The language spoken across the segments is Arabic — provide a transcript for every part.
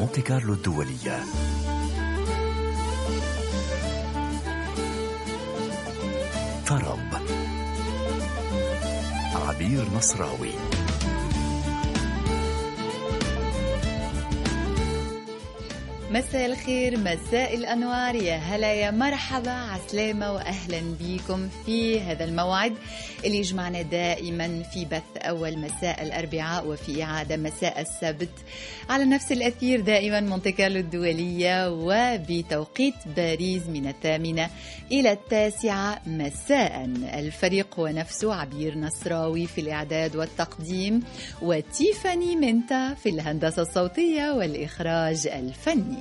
مونتي كارلو الدولية. طرب عبير نصراوي. مساء الخير مساء الأنوار. يا هلا يا مرحبا. عسلامة وأهلا بكم في هذا الموعد اللي يجمعنا دائما في بث أول مساء الأربعاء وفي إعادة مساء السبت. على نفس الأثير دائما مونتي الدولية وبتوقيت باريس من الثامنة إلى التاسعة مساء. الفريق هو نفسه عبير نصراوي في الإعداد والتقديم وتيفاني منتا في الهندسة الصوتية والإخراج الفني.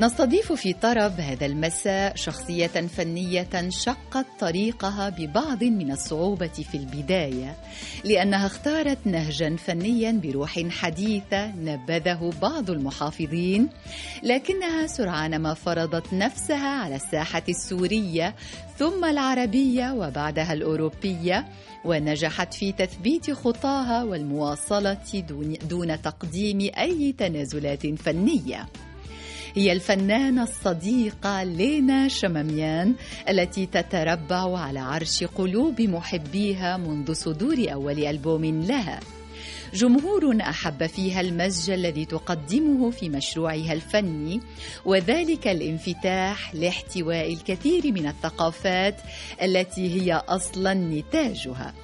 نستضيف في طرب هذا المساء شخصية فنية شقت طريقها ببعض من الصعوبة في البداية لأنها اختارت نهجا فنيا بروح حديثة نبذه بعض المحافظين لكنها سرعان ما فرضت نفسها على الساحة السورية ثم العربية وبعدها الأوروبية ونجحت في تثبيت خطاها والمواصلة دون, تقديم أي تنازلات فنية. هي الفنانة الصديقة لينا شماميان التي تتربع على عرش قلوب محبيها منذ صدور أول ألبوم لها. جمهور أحب فيها المزج الذي تقدمه في مشروعها الفني وذلك الانفتاح لاحتواء الكثير من الثقافات التي هي أصلا نتاجها.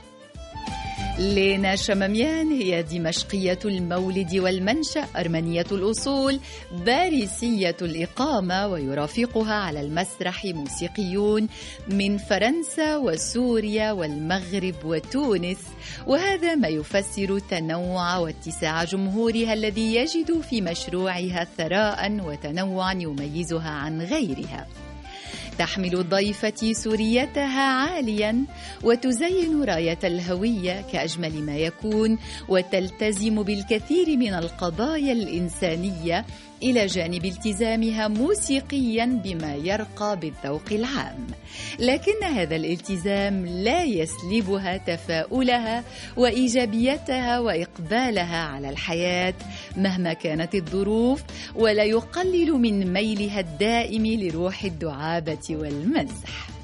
لينا شماميان هي دمشقية المولد والمنشأ أرمنية الأصول باريسية الإقامة ويرافقها على المسرح موسيقيون من فرنسا وسوريا والمغرب وتونس. وهذا ما يفسر تنوع واتساع جمهورها الذي يجد في مشروعها ثراء وتنوعا يميزها عن غيرها. تحمل ضيفتي سوريتها عاليا وتزين راية الهوية كأجمل ما يكون وتلتزم بالكثير من القضايا الإنسانية إلى جانب التزامها موسيقيا بما يرقى بالذوق العام. لكن هذا الالتزام لا يسلبها تفاؤلها وإيجابيتها وإقبالها على الحياة مهما كانت الظروف ولا يقلل من ميلها الدائم لروح الدعابة والمزح.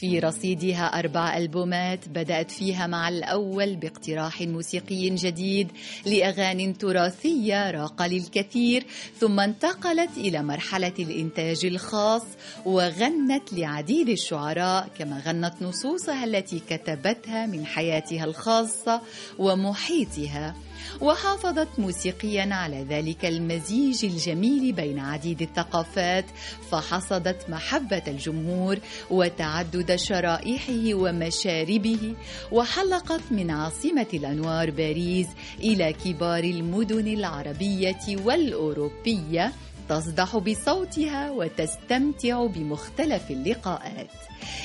في رصيدها أربع ألبومات بدأت فيها مع الأول باقتراح موسيقي جديد لأغاني تراثية راق للكثير ثم انتقلت إلى مرحلة الإنتاج الخاص وغنت لعديد الشعراء كما غنت نصوصها التي كتبتها من حياتها الخاصة ومحيطها. وحافظت موسيقيا على ذلك المزيج الجميل بين عديد الثقافات فحصدت محبة الجمهور وتعدد شرائحه ومشاربه وحلقت من عاصمة الأنوار باريس إلى كبار المدن العربية والأوروبية تصدح بصوتها وتستمتع بمختلف اللقاءات.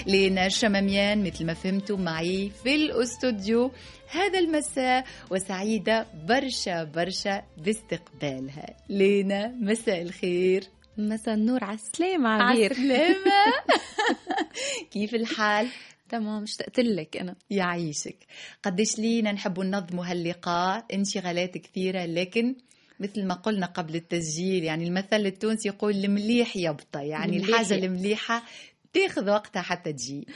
لينا شماميان مثل ما فهمتم معي في الأستوديو هذا المساء وسعيدة برشا برشا باستقبالها. لينا مساء الخير. مساء النور على السلامة عبير عسلامة كيف الحال؟ تمام اشتقت لك أنا. يعيشك. قديش لينا نحب ننظم هاللقاء؟ انشغالات كثيرة لكن مثل ما قلنا قبل التسجيل يعني المثل التونسي يقول المليح يبطى يعني المليح الحاجة يبطى. المليحة تاخذ وقتها حتى تجي.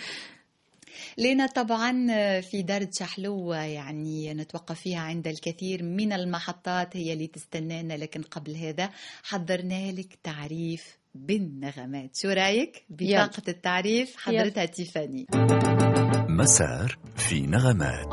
لينا طبعا في دردشة حلوة يعني نتوقف فيها عند الكثير من المحطات هي اللي تستنانا. لكن قبل هذا حضرنا لك تعريف بالنغمات. شو رأيك؟ بطاقة التعريف حضرتها تيفاني. مسار في نغمات.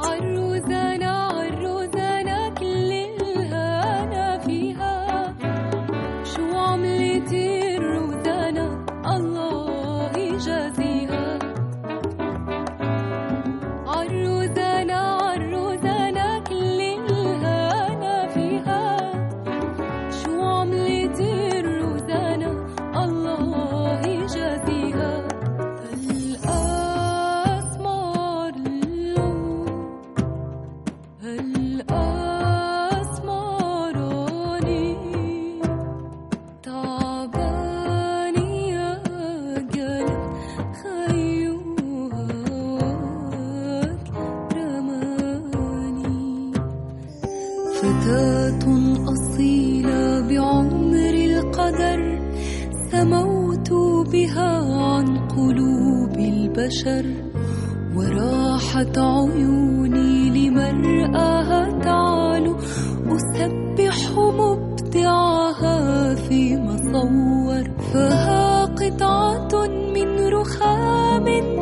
فتاة أصيلة بعمر القدر سموت بها عن قلوب البشر. وراحت عيوني لمرآها تعالو أسبح مبدعها في مصور. فها قطعة من رخام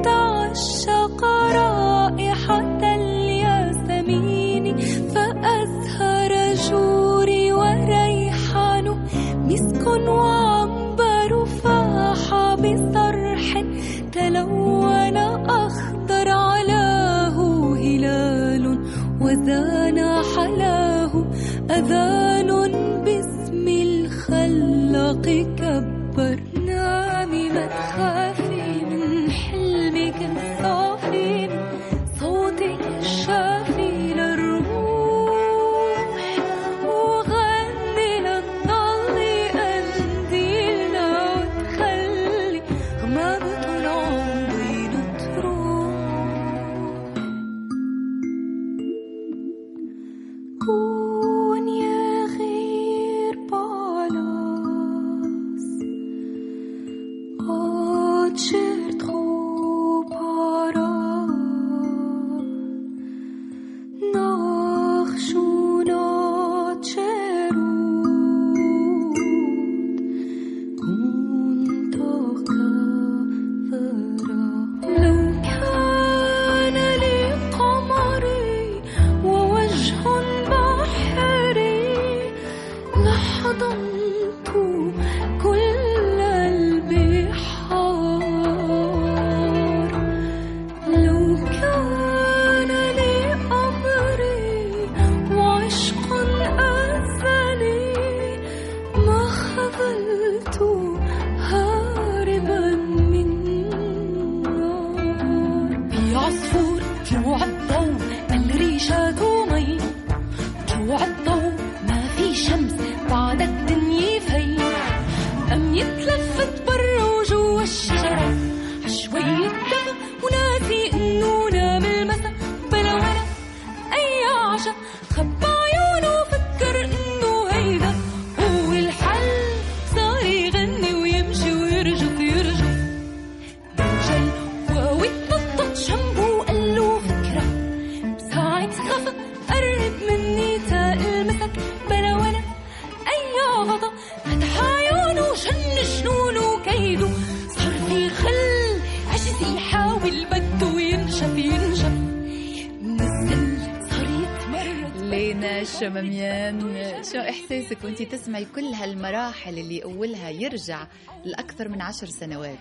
وانت تسمعي كل هالمراحل اللي أولها يرجع لأكثر من عشر سنوات.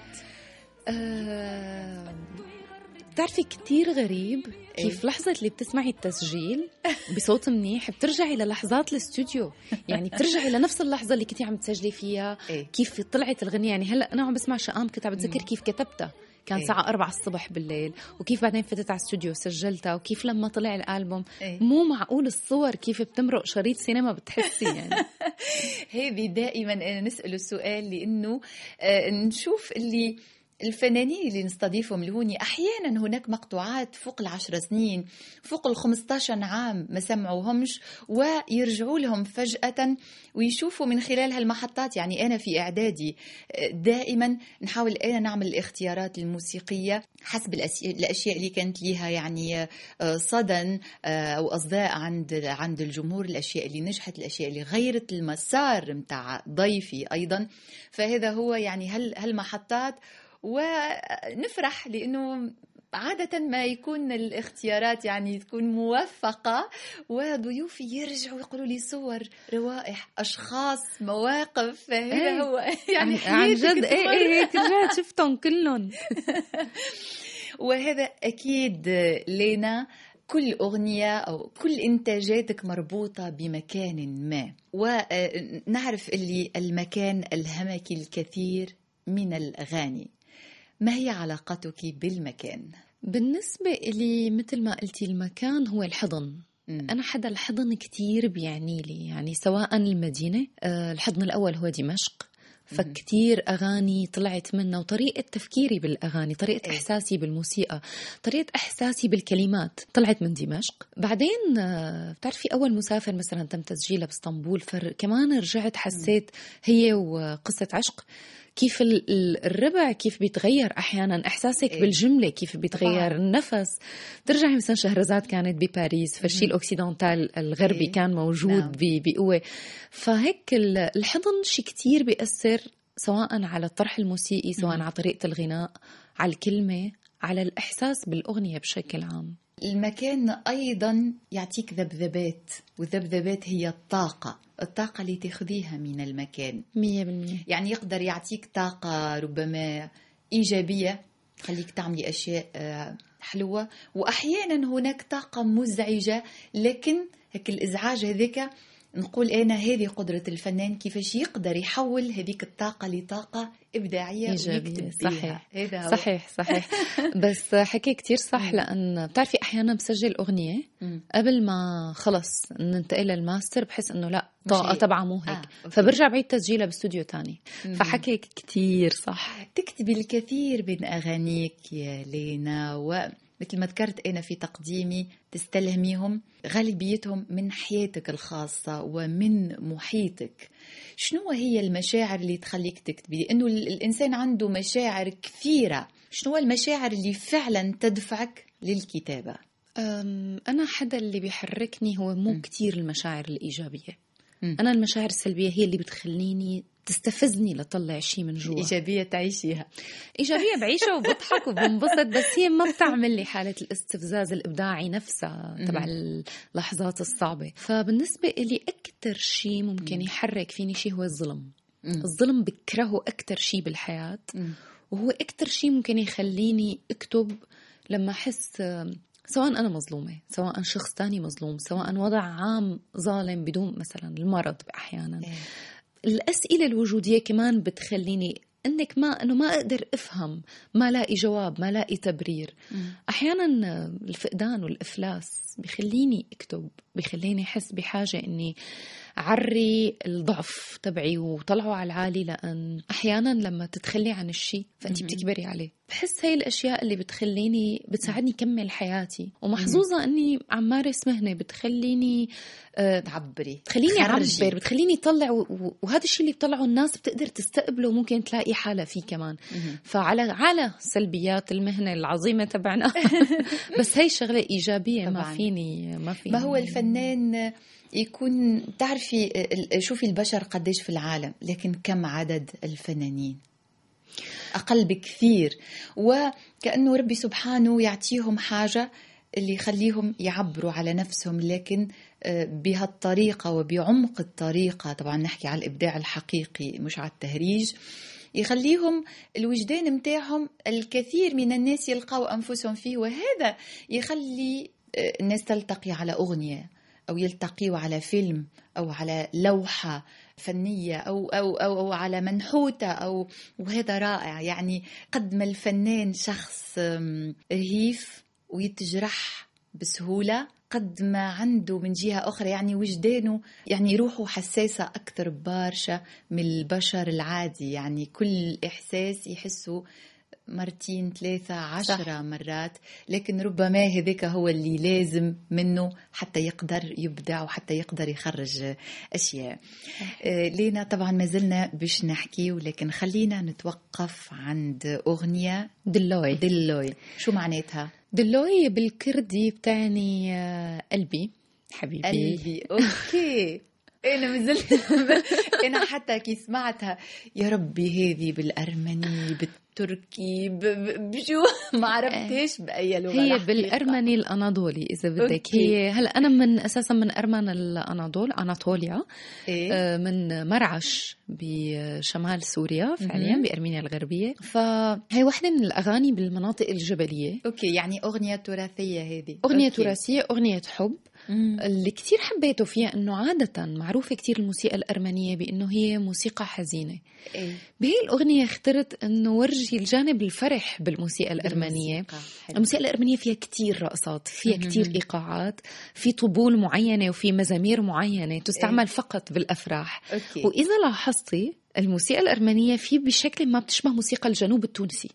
آه، بتعرفي كتير غريب كيف لحظة اللي بتسمعي التسجيل بصوت منيح بترجعي للحظات الاستوديو. يعني بترجعي لنفس اللحظة اللي كنتي عم تسجلي فيها إيه. كيف طلعت الغنية. يعني هلأ أنا عم بسمع شقام كنت عم بتذكر كيف كتبتها. كان إيه. الساعة 4 الصبح بالليل وكيف بعدين فتت على الاستوديو سجلتها وكيف لما طلع الألبوم إيه. مو معقول الصور كيف بتمرق شريط سينما بتحسي يعني هذه دائما نسأل السؤال لأنه آه، نشوف اللي الفنانين اللي نستضيفهم لهوني أحيانا هناك مقطوعات فوق العشر سنين فوق ال 15 عام ما سمعوهمش ويرجعوا لهم فجأة ويشوفوا من خلال هالمحطات. يعني أنا في إعدادي آه، دائما نحاول أنا نعمل الاختيارات الموسيقية حسب الأشياء اللي كانت ليها يعني آه، صدى آه، أو أصداء عند عند الجمهور الأشياء اللي نجحت الأشياء اللي غيرت المسار متاع ضيفي أيضا. فهذا هو يعني هال هالمحطات ونفرح لأنه عادة ما يكون الاختيارات يعني تكون موفقة وضيوفي يرجعوا يقولوا لي صور روائح أشخاص مواقف فهذا إيه. هو يعني عن جد. إيه إيه هيك رجعت شفتهم كلهم. وهذا أكيد لينا كل أغنية أو كل إنتاجاتك مربوطة بمكان ما. ونعرف اللي المكان ألهمك الكثير من الأغاني. ما هي علاقتك بالمكان؟ بالنسبة إلي مثل ما قلتي المكان هو الحضن. أنا حدا الحضن كتير بيعني لي يعني سواء المدينة آه، الحضن الأول هو دمشق فكتير أغاني طلعت منها وطريقة تفكيري بالأغاني طريقة إيه. إحساسي بالموسيقى طريقة إحساسي بالكلمات طلعت من دمشق بعدين آه، بتعرفي أول مسافر مثلا تم تسجيلها باسطنبول فكمان رجعت حسيت هي وقصة عشق كيف ال- ال- الربع كيف بيتغير أحيانا إحساسك إيه. بالجملة كيف بيتغير طبعاً. النفس ترجعي مثلا شهرزاد كانت بباريس فالشيء الاوكسيدونتال الغربي إيه. كان موجود نعم. بقوة فهيك ال- الحضن شيء كتير بيأثر سواء على الطرح الموسيقي سواء مهم. على طريقة الغناء على الكلمة على الإحساس بالأغنية بشكل عام المكان أيضا يعطيك ذبذبات والذبذبات هي الطاقة الطاقة اللي تاخذيها من المكان. 100% يعني يقدر يعطيك طاقة ربما إيجابية تخليك تعملي أشياء آه، حلوة. وأحيانا هناك طاقة مزعجة لكن هيك الإزعاج هذاك نقول أنا هذه قدرة الفنان كيفاش يقدر يحول هذيك الطاقة لطاقة إبداعية إيجابية، صحيح. هذا هو. صحيح صحيح بس حكي كتير صح. لأن بتعرفي أحيانا بسجل أغنية. قبل ما خلص ننتقل للماستر بحس إنه لا طاقة. تبعها مو هيك آه،. فبرجع بعيد تسجيلها باستوديو تاني مم. فحكيك كتير صح تكتبي الكثير من أغانيك يا لينا ومثل ما ذكرت أنا في تقديمي تستلهميهم غالبيتهم من حياتك الخاصة ومن محيطك. شنو هي المشاعر اللي تخليك تكتبي؟ لأنه ال- الإنسان عنده مشاعر كثيرة. شنو المشاعر اللي فعلا تدفعك للكتابة؟ أنا حدا اللي بيحركني هو مو. كتير المشاعر الإيجابية. أنا المشاعر السلبية هي اللي بتخليني تستفزني لطلع شيء من جوا إيجابية تعيشيها إيجابية بعيشها وبضحك وبنبسط بس هي ما بتعمل لي حالة الاستفزاز الإبداعي نفسها تبع اللحظات الصعبة فبالنسبة إلي أكتر شيء ممكن مم. يحرك فيني شيء هو الظلم. الظلم بكرهه أكتر شيء بالحياة. وهو أكتر شيء ممكن يخليني أكتب لما أحس سواء أنا مظلومة سواء شخص تاني مظلوم سواء وضع عام ظالم بدون مثلا المرض أحيانا إيه. الأسئلة الوجودية كمان بتخليني إنك ما إنه ما أقدر أفهم ما لاقي جواب ما لاقي تبرير مم. أحيانا الفقدان والإفلاس بخليني أكتب بخليني أحس بحاجة إني عري الضعف تبعي وطلعه على العالي لأن أحيانا لما تتخلي عن الشيء فأنت. بتكبري عليه بحس هي الأشياء اللي بتخليني بتساعدني كمل حياتي ومحظوظة إني عم مارس مهنة بتخليني آه، تعبري بتخليني. أعبر بتخليني اطلع وهذا الشيء اللي بطلعه الناس بتقدر تستقبله وممكن تلاقي حالها فيه كمان. فعلى على سلبيات المهنة العظيمة تبعنا بس هي شغلة إيجابية طبعاً. ما فيني ما فيني ما هو الفنان يكون تعرفي شوفي البشر قديش في العالم لكن كم عدد الفنانين؟ أقل بكثير. وكأنه ربي سبحانه يعطيهم حاجة اللي يخليهم يعبروا على نفسهم لكن آه، بهالطريقة وبعمق الطريقة طبعا نحكي على الإبداع الحقيقي مش على التهريج يخليهم الوجدان متاعهم الكثير من الناس يلقوا أنفسهم فيه وهذا يخلي آه، الناس تلتقي على أغنية. أو يلتقيوا على فيلم أو على لوحة فنية أو أو أو, أو على منحوتة أو وهذا رائع. يعني قد ما الفنان شخص رهيف ويتجرح بسهولة. قد ما عنده من جهة أخرى يعني وجدانه يعني روحه حساسة أكثر ببارشة من البشر العادي. يعني كل إحساس يحسه مرتين ثلاثة عشرة صح. مرات. لكن ربما هذاك هو اللي لازم منه حتى يقدر يبدع وحتى يقدر يخرج أشياء. آه، لينا طبعا ما زلنا باش نحكي ولكن خلينا نتوقف عند أغنية دلوي. دلوي. شو معناتها؟ دلوي بالكردي بتعني آه، قلبي حبيبي. قلبي. أوكي. أنا مازلت أنا حتى كي سمعتها يا ربي هذه بالأرمني ب- بشو ما عرفتش بأي لغة هي الحقيقة. بالارمني الأناضولي إذا بدك أوكي. هي هلا أنا من أساسا من ارمن الأناضول أناطوليا إيه؟ آه، من مرعش بشمال سوريا فعليا. بأرمينيا الغربية فهي واحدة من الأغاني بالمناطق الجبلية أوكي يعني أغنية تراثية هذه أغنية أوكي. تراثية أغنية حب مم. اللي كتير حبيته فيها أنه عادة معروفة كتير الموسيقى الأرمنية بأنه هي موسيقى حزينة إيه. بهي الأغنية اخترت أنه ورجي الجانب الفرح بالموسيقى. حلو. الموسيقى الأرمنية فيها كتير رقصات فيها مهم. كتير إيقاعات في طبول معينة وفي مزامير معينة تستعمل إيه. فقط بالأفراح أوكي وإذا لاحظتي الموسيقى الأرمنية في بشكل ما بتشبه موسيقى الجنوب التونسي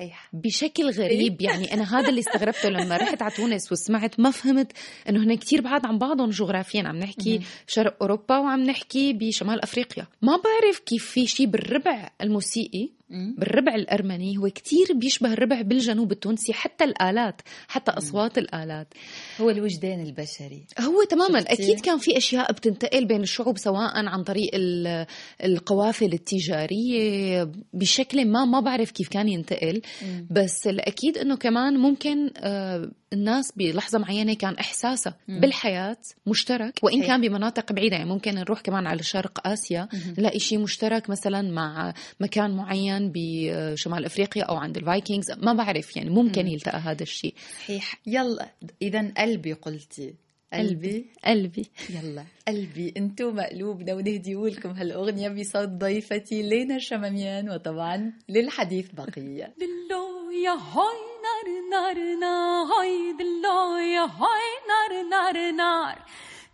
صحيح. بشكل غريب يعني أنا هذا اللي استغربته لما رحت على تونس وسمعت ما فهمت إنه هن كتير بعاد عن بعضهم جغرافيا. عم نحكي شرق أوروبا وعم نحكي بشمال أفريقيا. ما بعرف كيف في شيء بالربع الموسيقي بالربع الأرمني هو كتير بيشبه الربع بالجنوب التونسي حتى الآلات حتى أصوات الآلات. هو الوجدان البشري. هو تماما. شفتي؟ أكيد كان في أشياء بتنتقل بين الشعوب سواء عن طريق ال- القوافل التجارية بشكل ما ما بعرف كيف كان ينتقل. بس الأكيد أنه كمان ممكن آه، الناس بلحظة معينة كان إحساسها بالحياة مشترك وإن. كان بمناطق بعيدة. يعني ممكن نروح كمان على شرق آسيا نلاقي شيء مشترك مثلا مع مكان معين بشمال أفريقيا أو عند الفايكنجز ما بعرف يعني ممكن يلتقى هذا الشيء. صحيح. يلا اذا قلبي قلتي. قلبي؟ قلبي. يلا قلبي. انتو مقلوبنا ونهديهولكم هالأغنية بصوت ضيفتي لينا شماميان وطبعا للحديث بقية. دلو يا هاي نار نار نار. هاي دلو يا هاي نار نار نار.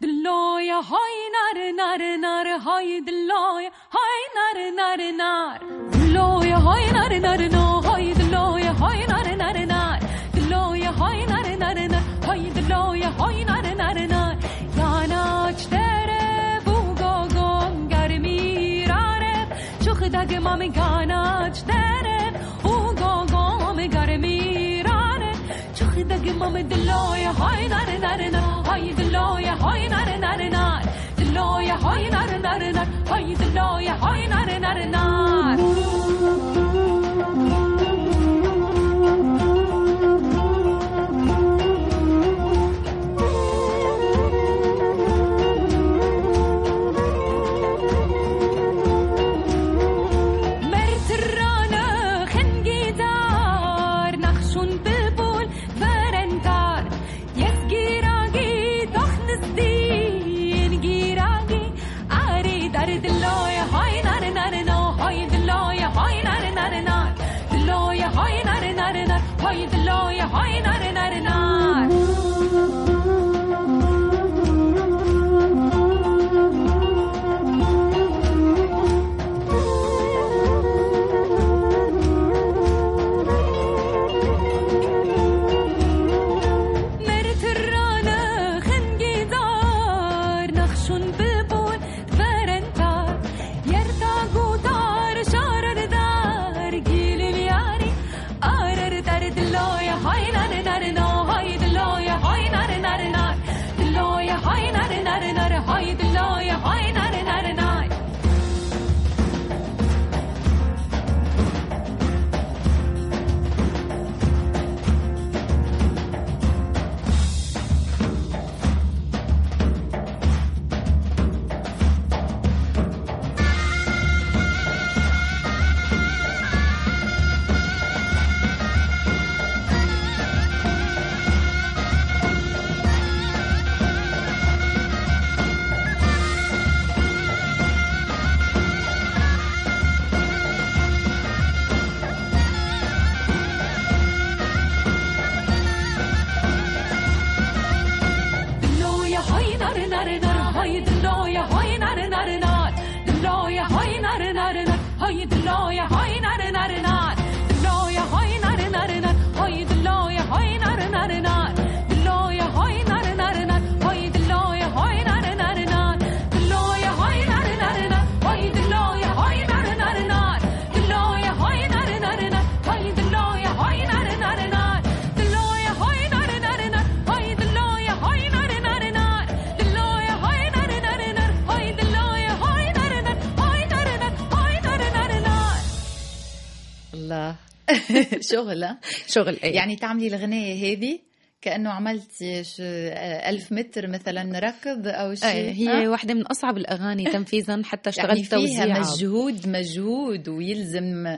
دلای های نر نر نر های دلای های نر نر نر. دلای های نر نر نر های دلای های نر نر نر. دلای های نر نر نر های دلای های نر نر نر. یاناچ دره بوگو گم گرمی راره چوخ دگ مام گاناچ دره امام دلایه های نره نره نره های دلایه های نره نره نره دلایه های نره نره نره های دلایه های نره نره نره شغلة شغل أي يعني تعملي الغنية هذه كأنه عملتي ألف متر مثلا ركض أو شيء أي هي آه؟ واحدة من أصعب الأغاني تنفيذا حتى اشتغلت يعني فيها توزيع. مجهود مجهود ويلزم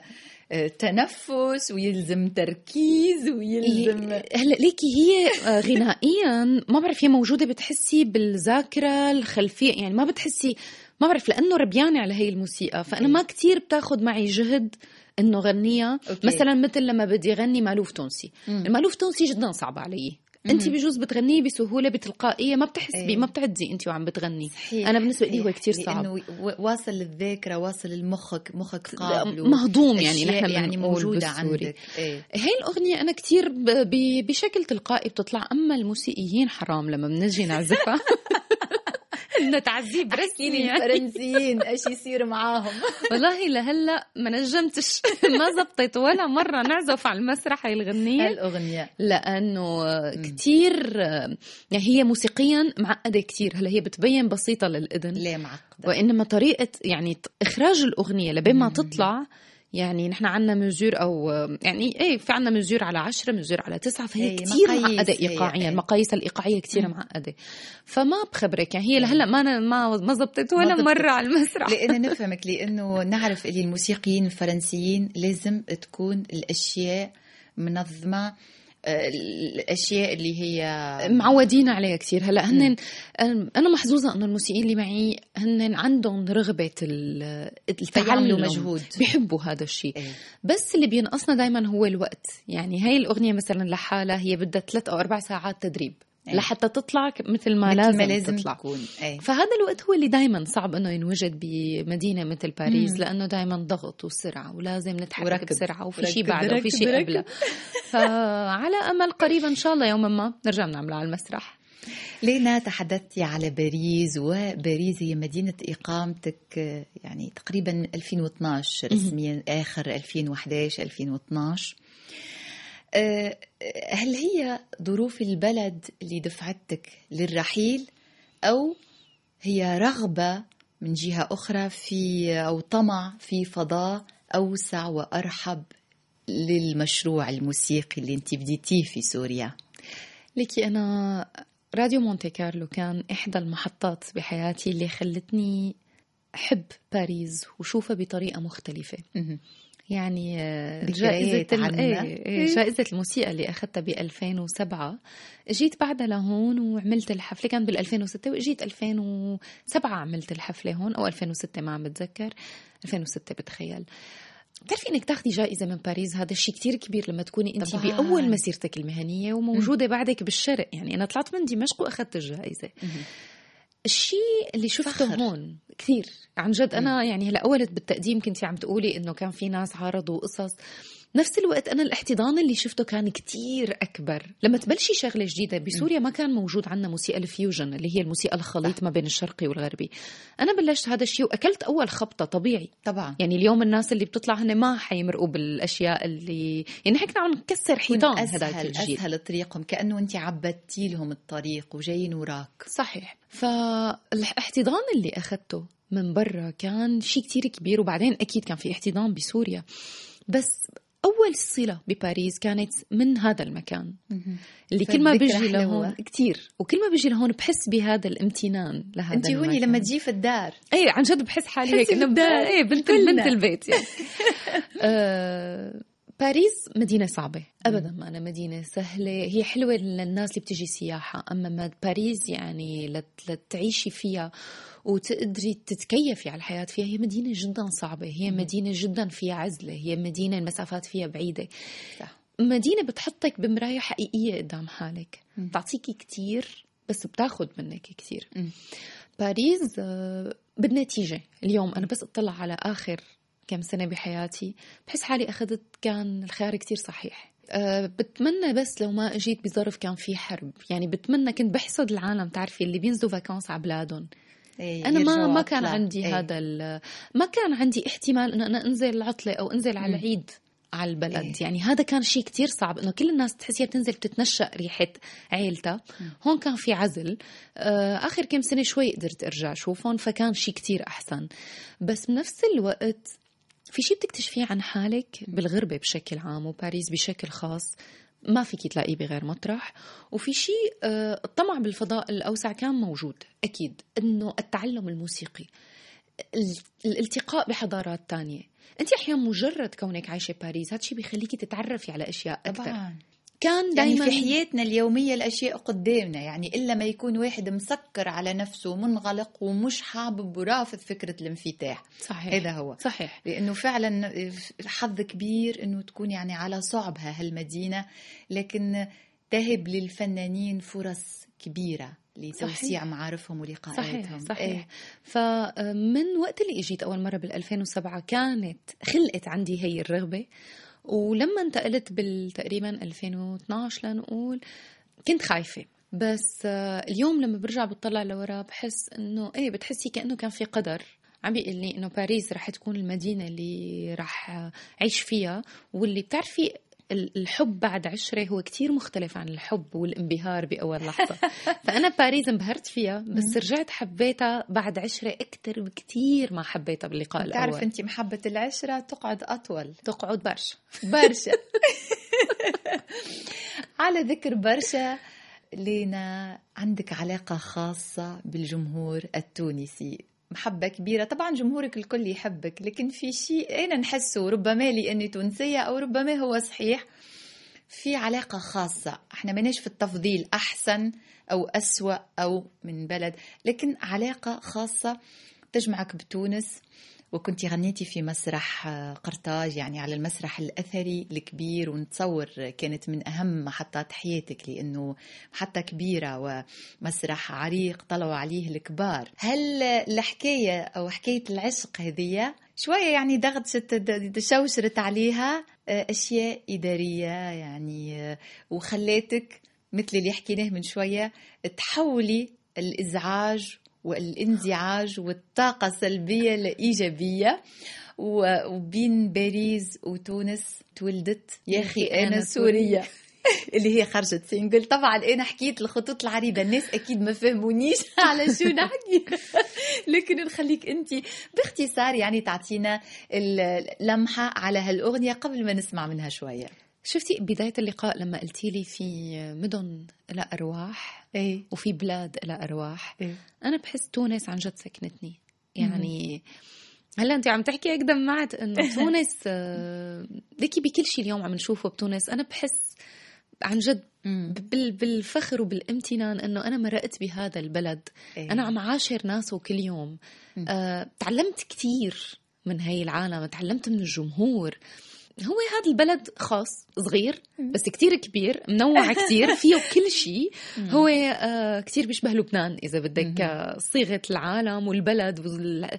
آه، تنفس ويلزم تركيز ويلزم هلا ليكي هي آه، غنائيا ما بعرف هي موجودة بتحسي بالذاكرة الخلفية يعني ما بتحسي ما بعرف لأنه ربيانة على هي الموسيقى فأنا ما كتير بتاخد معي جهد إنه غنيها أوكي. مثلا مثل لما بدي غني مألوف تونسي. المألوف تونسي جدا صعب علي. أنت بجوز بتغنيه بسهولة بتلقائية ما بتحسي إيه. ما بتعدي أنت وعم بتغني. صحيح. أنا بالنسبة لي هو. كتير صعب. لأنه واصل للذاكرة واصل للمخك مخك قابله مهضوم يعني نحن يعني موجودة بالسوري. عندك. إيه. هي الأغنية أنا كتير ب... ب... بشكل تلقائي بتطلع. أما الموسيقيين حرام لما بنجي نعزفها. بدنا تعذيب رسمي يعني. الفرنسيين إيش يصير معاهم. والله لهلا ما نجمتش. ما زبطت ولا مرة. نعزف على المسرح هاي الغنية هالأغنية. لأنه كتير يعني هي موسيقيا معقدة كتير. هلأ هي بتبين بسيطة للإذن. ليه معقدة؟ وإنما طريقة يعني إخراج الأغنية لبين ما تطلع يعني نحن عنا مزور أو يعني إيه في عنا مزور على عشرة مزور على تسعة فهي إيه، كثير معقدة هي، ايقاعيا إيه. المقاييس الإيقاعية كثير معقدة فما بخبرك يعني هي لهلأ ما أنا ما ما زبطت ما ولا زبطت. مرة على المسرح لأن نفهمك لأنه نعرف اللي الموسيقيين الفرنسيين لازم تكون الأشياء منظمة الأشياء اللي هي معودين عليها كثير. هلا هن أنا محظوظة إنه الموسيقيين اللي معي هن عندهم رغبة التعلم. مجهود. بيحبوا هذا الشيء. إيه. بس اللي بينقصنا دائما هو الوقت. يعني هاي الأغنية مثلا لحالها هي بدها ثلاث أو أربع ساعات تدريب. إيه. لحتى تطلع مثل ما مثل لازم, ما لازم تطلع تكون أي. فهذا الوقت هو اللي دائما صعب إنه ينوجد بمدينة مثل باريس لأنه دائما ضغط وسرعة ولازم نتحرك وركض. بسرعة وفي شيء بعده وفي شيء. قبله فعلى أمل قريب إن شاء الله يوما ما نرجع نعملها على المسرح لينا تحدثتي على باريس وباريس هي مدينة إقامتك يعني تقريبا 2012 رسميا آخر 2011 2012 آه، هل هي ظروف البلد اللي دفعتك للرحيل أو هي رغبة من جهة أخرى في أو طمع في فضاء أوسع وأرحب للمشروع الموسيقي اللي انت بديتيه في سوريا ليكي أنا راديو مونتي كارلو كان إحدى المحطات بحياتي اللي خلتني أحب باريس وشوفها بطريقة مختلفة. يعني آه، ال- عنا. إيه، إيه، جائزة الموسيقى اللي أخذتها ب 2007 جيت بعدها لهون وعملت الحفلة كان بال 2006 وإجيت 2007 عملت الحفلة هون أو 2006 ما عم بتذكر 2006 بتخيل. بتعرفي إنك تاخذي جائزة من باريس؟ هذا الشيء كتير كبير لما تكوني انت طبعاً. بأول مسيرتك المهنية وموجودة بعدك بالشرق. يعني أنا طلعت من دمشق وأخذت الجائزة. الشيء اللي شفته فخر. هون كثير عن جد أنا يعني هلأ أول بالتقديم كنتي عم تقولي إنه كان في ناس عرضوا قصص نفس الوقت أنا الاحتضان اللي شفته كان كتير أكبر. لما تبلشي شغلة جديدة بسوريا ما كان موجود عندنا موسيقى الفيوجن اللي هي الموسيقى الخليط ما بين الشرقي والغربي. أنا بلشت هذا الشيء وأكلت أول خبطة طبيعي. طبعا. يعني اليوم الناس اللي بتطلع هن ما حيمرقوا بالأشياء اللي يعني نحن كنا عم نكسر حيطان اسهل الجيل. أسهل طريقهم كأنه أنت عبدتي لهم الطريق وجايين وراك. صحيح. فالاحتضان اللي أخذته من برا كان شيء كتير كبير وبعدين أكيد كان في احتضان بسوريا. بس أول صلة بباريس كانت من هذا المكان. اللي كل ما بيجي. لهون كتير. وكل ما بيجي لهون بحس بهذا الامتنان لهذا أنت هوني. لما تجي في الدار. إيه عن جد بحس حالي هيك إنه. إيه بنت. بنت البيت يعني. آه، باريس مدينة صعبة. أبدا ما أنا مدينة سهلة. هي حلوة للناس اللي بتجي سياحة. أما ما باريس يعني لت- لتعيشي فيها وتقدري تتكيفي على الحياة فيها. هي مدينة جدا صعبة. هي مدينة جدا فيها عزلة. هي مدينة المسافات فيها بعيدة. صح. مدينة بتحطك بمراية حقيقية قدام حالك. بتعطيكي كتير بس بتاخد منك كتير. مم. باريس آه، بالنتيجة. اليوم أنا بس أطلع على آخر كم سنة بحياتي. بحس حالي أخذت كان الخيار كتير صحيح. أه بتمنى بس لو ما أجيت بظرف كان في حرب. يعني بتمنى كنت بحسد العالم. تعرفي اللي بينزلوا فاكانس على بلادهم. أنا ما ما كان. عندي إيه. هذا ال- ما كان عندي احتمال إنه أنا أنزل العطلة أو أنزل على. العيد على البلد إيه. يعني هذا كان شيء كتير صعب إنه كل الناس تحسيها بتنزل بتتنشأ ريحة عيلتها هون كان في عزل آه، آخر كم سنة شوي قدرت أرجع أشوفهم فكان شيء كتير أحسن بس بنفس الوقت في شيء بتكتشفيه عن حالك بالغربة بشكل عام وباريس بشكل خاص ما فيك تلاقيه بغير مطرح. وفي شيء آه، الطمع بالفضاء الأوسع كان موجود أكيد أنه التعلم الموسيقي ال- الالتقاء بحضارات تانية. أنت أحيانا مجرد كونك عايشة بباريس هذا الشيء بيخليكي تتعرفي على أشياء أكثر. طبعا. كان يعني دائما في حياتنا اليومية الأشياء قدامنا يعني إلا ما يكون واحد مسكر على نفسه منغلق ومش حابب ورافض فكرة الانفتاح. صحيح. هذا هو. صحيح. لأنه فعلا حظ كبير أنه تكون يعني على صعبها هالمدينة لكن تهب للفنانين فرص كبيرة لتوسيع صحيح. معارفهم ولقاءاتهم صحيح إيه. صحيح فمن وقت اللي إجيت أول مرة بال 2007 كانت خلقت عندي هي الرغبة ولما انتقلت بالتقريبا 2012 لنقول كنت خايفة. بس آه، اليوم لما برجع بطلع لورا بحس إنه إيه بتحسي كأنه كان في قدر. عم بيقول لي إنه باريس رح تكون المدينة اللي رح أعيش فيها واللي بتعرفي الحب بعد عشرة هو كتير مختلف عن الحب والانبهار بأول لحظة. فأنا باريس انبهرت فيها بس رجعت حبيتها بعد عشرة أكتر بكتير ما حبيتها باللقاء الأول. تعرف أنت محبة العشرة تقعد أطول. تقعد برشا. برشا. على ذكر برشا لينا عندك علاقة خاصة بالجمهور التونسي. محبة كبيرة. طبعا جمهورك الكل يحبك لكن في شيء أين نحسه؟ ربما لأني تونسية أو ربما هو صحيح. في علاقة خاصة. إحنا ماناش في التفضيل أحسن أو أسوأ أو من بلد لكن علاقة خاصة تجمعك بتونس. وكنت غنيتي في مسرح آه، قرطاج يعني على المسرح الأثري الكبير ونتصور كانت من أهم محطات حياتك لأنه محطة كبيرة ومسرح عريق طلعوا عليه الكبار. هل الحكاية أو حكاية العشق هذه شوية يعني دغدشت شوشرت عليها آه، أشياء إدارية يعني آه، وخلاتك مثل اللي حكيناه من شوية تحولي الإزعاج والانزعاج والطاقة السلبية لإيجابية و- وبين باريس وتونس تولدت يا أخي أنا سورية. اللي هي خرجت single طبعا أنا حكيت الخطوط العريضة. الناس أكيد ما فهمونيش على شو نحكي. لكن نخليك انت باختصار يعني تعطينا اللمحه على هالأغنية قبل ما نسمع منها شوية. شفتي بداية اللقاء لما قلتي لي في مدن لها أرواح إيه. وفي بلاد لها أرواح؟ إيه. أنا بحس تونس عن جد سكنتني يعني هلا انت عم تحكي هيك دمعت إنه تونس آه، ليكي بكل شيء اليوم عم نشوفه بتونس. أنا بحس عن جد بال- بالفخر وبالامتنان إنه أنا مرقت بهذا البلد. إيه. أنا عم عاشر ناسه كل يوم. آه، تعلمت كثير من هاي العالم تعلمت من الجمهور. هو هذا البلد خاص صغير بس كتير كبير منوع كتير فيه كل شيء. هو آه كتير بيشبه لبنان إذا بدك آه، صيغة العالم والبلد وال-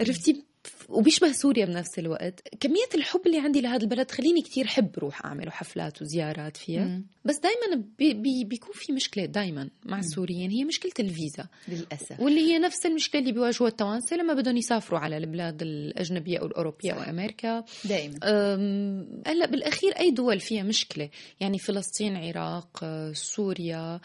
عرفتي؟ وبيشبه سوريا بنفس الوقت. كمية الحب اللي عندي لهذا البلد خليني كتير حب روح أعمل حفلات وزيارات فيها. مم. بس دايما بي بي بيكون في مشكلة دايما مع السوريين. هي مشكلة الفيزا. للأسف. واللي هي نفس المشكلة اللي بيواجهوها التوانسة لما بدهم يسافروا على البلاد الأجنبية أو الأوروبية أو أمريكا. دائما هلأ بالأخير أي دول فيها مشكلة. يعني فلسطين عراق آه، سوريا.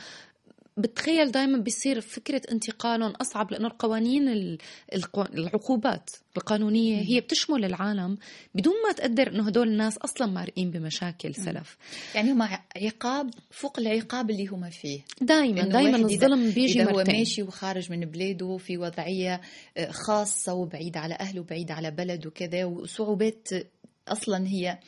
بتخيل دائما بيصير فكرة انتقالهم أصعب لأنه القوانين ال- القو- العقوبات القانونية هي بتشمل العالم بدون ما تقدر إنه هدول الناس أصلا مارقين بمشاكل سلف. يعني هم عقاب فوق العقاب اللي هم فيه. دائما دائما الظلم بيجي إذا هو مرتين. ماشي وخارج من بلاده في وضعية آه، خاصة وبعيد على أهله وبعيد على بلده وكذا وصعوبات أصلا هي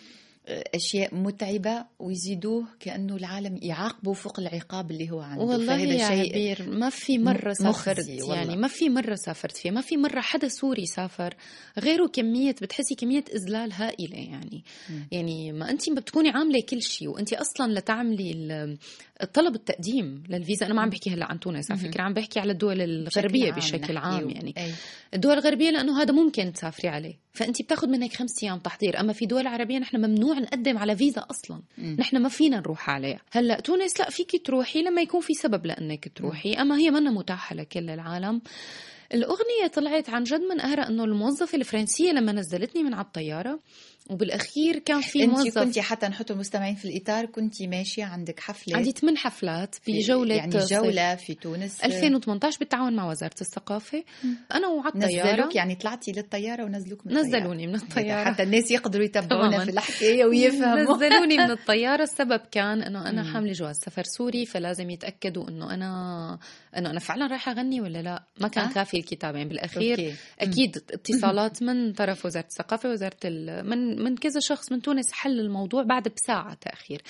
آه، أشياء متعبة ويزيدوه كأنه العالم يعاقبه فوق العقاب اللي هو عنده. والله فهذا يا شيء عبير ما في مرة مخزي سافرت والله. يعني ما في مرة سافرت فيها ما في مرة حدا سوري سافر غيره كمية بتحسي كمية إذلال هائلة يعني. يعني ما أنت بتكوني عاملة كل شيء وأنت أصلا لتعملي الطلب التقديم للفيزا. أنا ما عم بحكي هلأ عن تونس على فكرة عم بحكي على الدول الغربية بشكل عام نحكي. يعني. أي. الدول الغربية لأنه هذا ممكن تسافري عليه. فأنت بتاخذ منك خمس أيام تحضير. أما في دول عربية نحن ممنوع نقدم على فيزا أصلا. نحن ما فينا نروح عليها هلأ تونس لا فيك تروحي لما يكون في سبب لأنك تروحي. أما هي منا متاحة لكل العالم. الأغنية طلعت عن جد من أهرى أنه الموظفة الفرنسية لما نزلتني من على الطيارة. وبالأخير كان في أنت موظف. كنتي حتى نحط المستمعين في الإطار كنتي ماشية عندك حفلة. عندي ثمان حفلات في- بجولة يعني جولة في تونس. 2018 بالتعاون مع وزارة الثقافة. أنا وعلى نزلوك يعني طلعتي للطيارة ونزلوك من الطيارة. نزلوني من الطيارة. حتى الناس يقدروا يتابعونا تماماً. في الحكاية ويفهموا. نزلوني من الطيارة. السبب كان إنه أنا حاملة جواز سفر سوري فلازم يتأكدوا إنه أنا إنه أنا فعلا رايحة أغني ولا لا. ما كان آه. كافي الكتابة. يعني بالأخير أوكي. أكيد اتصالات من طرف وزارة الثقافة وزارة ال... من من كذا شخص من تونس حل الموضوع بعد بساعة تأخير.